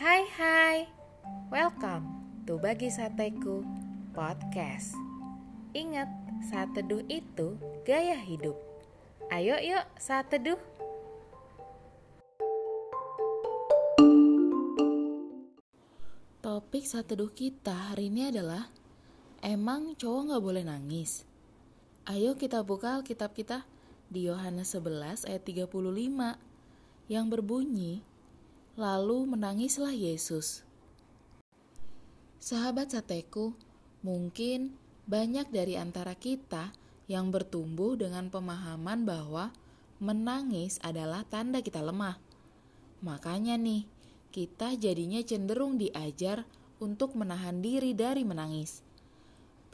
Hai hai, welcome to Bagi Sateku Podcast. Ingat, saat teduh itu gaya hidup. Ayo yuk saat teduh Topik saat teduh kita hari ini adalah Emang cowok gak boleh nangis? Ayo kita buka Alkitab kita di Yohanes 11 ayat 35 yang berbunyi, Lalu menangislah Yesus. Sahabat sateku, mungkin banyak dari antara kita yang bertumbuh dengan pemahaman bahwa menangis adalah tanda kita lemah. Makanya nih, kita jadinya cenderung diajar untuk menahan diri dari menangis.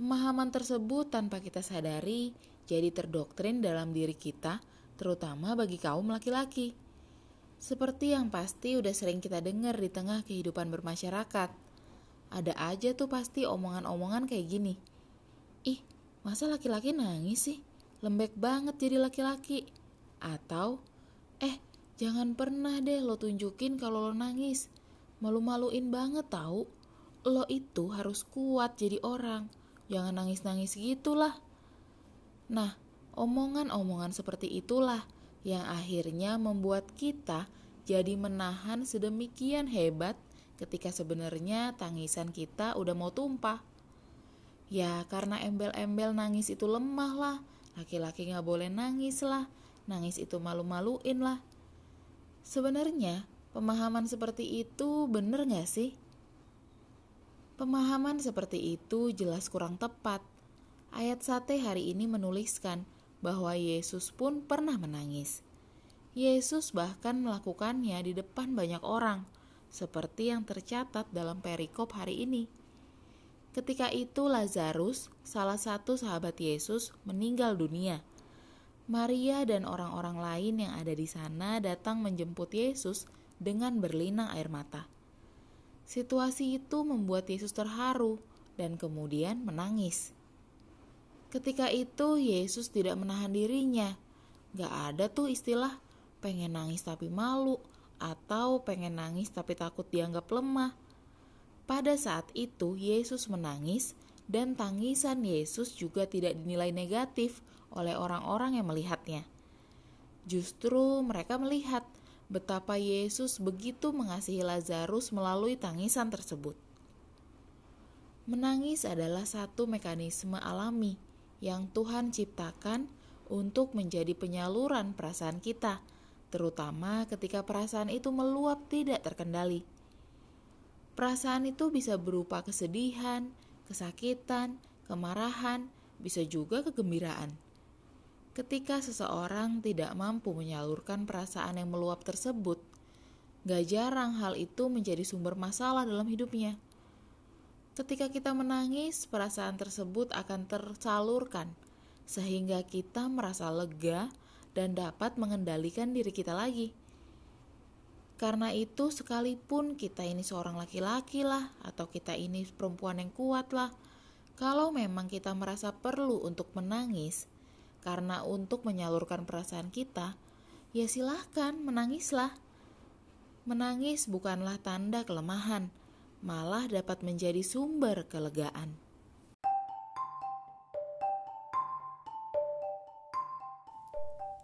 Pemahaman tersebut tanpa kita sadari jadi terdoktrin dalam diri kita, terutama bagi kaum laki-laki. Seperti yang pasti udah sering kita dengar di tengah kehidupan bermasyarakat. Ada aja tuh pasti omongan-omongan kayak gini. Ih, masa laki-laki nangis sih? Lembek banget jadi laki-laki. Atau, eh, jangan pernah deh lo tunjukin kalau lo nangis. Malu-maluin banget tahu. Lo itu harus kuat jadi orang. Jangan nangis-nangis gitulah. Nah, omongan-omongan seperti itulah yang akhirnya membuat kita jadi menahan sedemikian hebat ketika sebenarnya tangisan kita udah mau tumpah. Ya karena embel-embel nangis itu lemah lah, laki-laki gak boleh nangis lah, nangis itu malu-maluin lah. Sebenarnya pemahaman seperti itu bener gak sih? Pemahaman seperti itu jelas kurang tepat. Ayat sate hari ini menuliskan bahwa Yesus pun pernah menangis. Yesus bahkan melakukannya di depan banyak orang, seperti yang tercatat dalam perikop hari ini. Ketika itu Lazarus, salah satu sahabat Yesus, meninggal dunia. Maria dan orang-orang lain yang ada di sana datang menjemput Yesus dengan berlinang air mata. Situasi itu membuat Yesus terharu dan kemudian menangis. Ketika itu Yesus tidak menahan dirinya. Gak ada tuh istilah pengen nangis tapi malu atau pengen nangis tapi takut dianggap lemah. Pada saat itu Yesus menangis dan tangisan Yesus juga tidak dinilai negatif oleh orang-orang yang melihatnya. Justru mereka melihat betapa Yesus begitu mengasihi Lazarus melalui tangisan tersebut. Menangis adalah satu mekanisme alami yang Tuhan ciptakan untuk menjadi penyaluran perasaan kita, terutama ketika perasaan itu meluap tidak terkendali. Perasaan itu bisa berupa kesedihan, kesakitan, kemarahan, bisa juga kegembiraan. Ketika seseorang tidak mampu menyalurkan perasaan yang meluap tersebut, gak jarang hal itu menjadi sumber masalah dalam hidupnya. Ketika kita menangis, perasaan tersebut akan tersalurkan sehingga kita merasa lega dan dapat mengendalikan diri kita lagi. Karena itu, sekalipun kita ini seorang laki-laki lah, atau kita ini perempuan yang kuat lah, kalau memang kita merasa perlu untuk menangis, karena untuk menyalurkan perasaan kita, ya silahkan menangislah. Menangis bukanlah tanda kelemahan, malah dapat menjadi sumber kelegaan.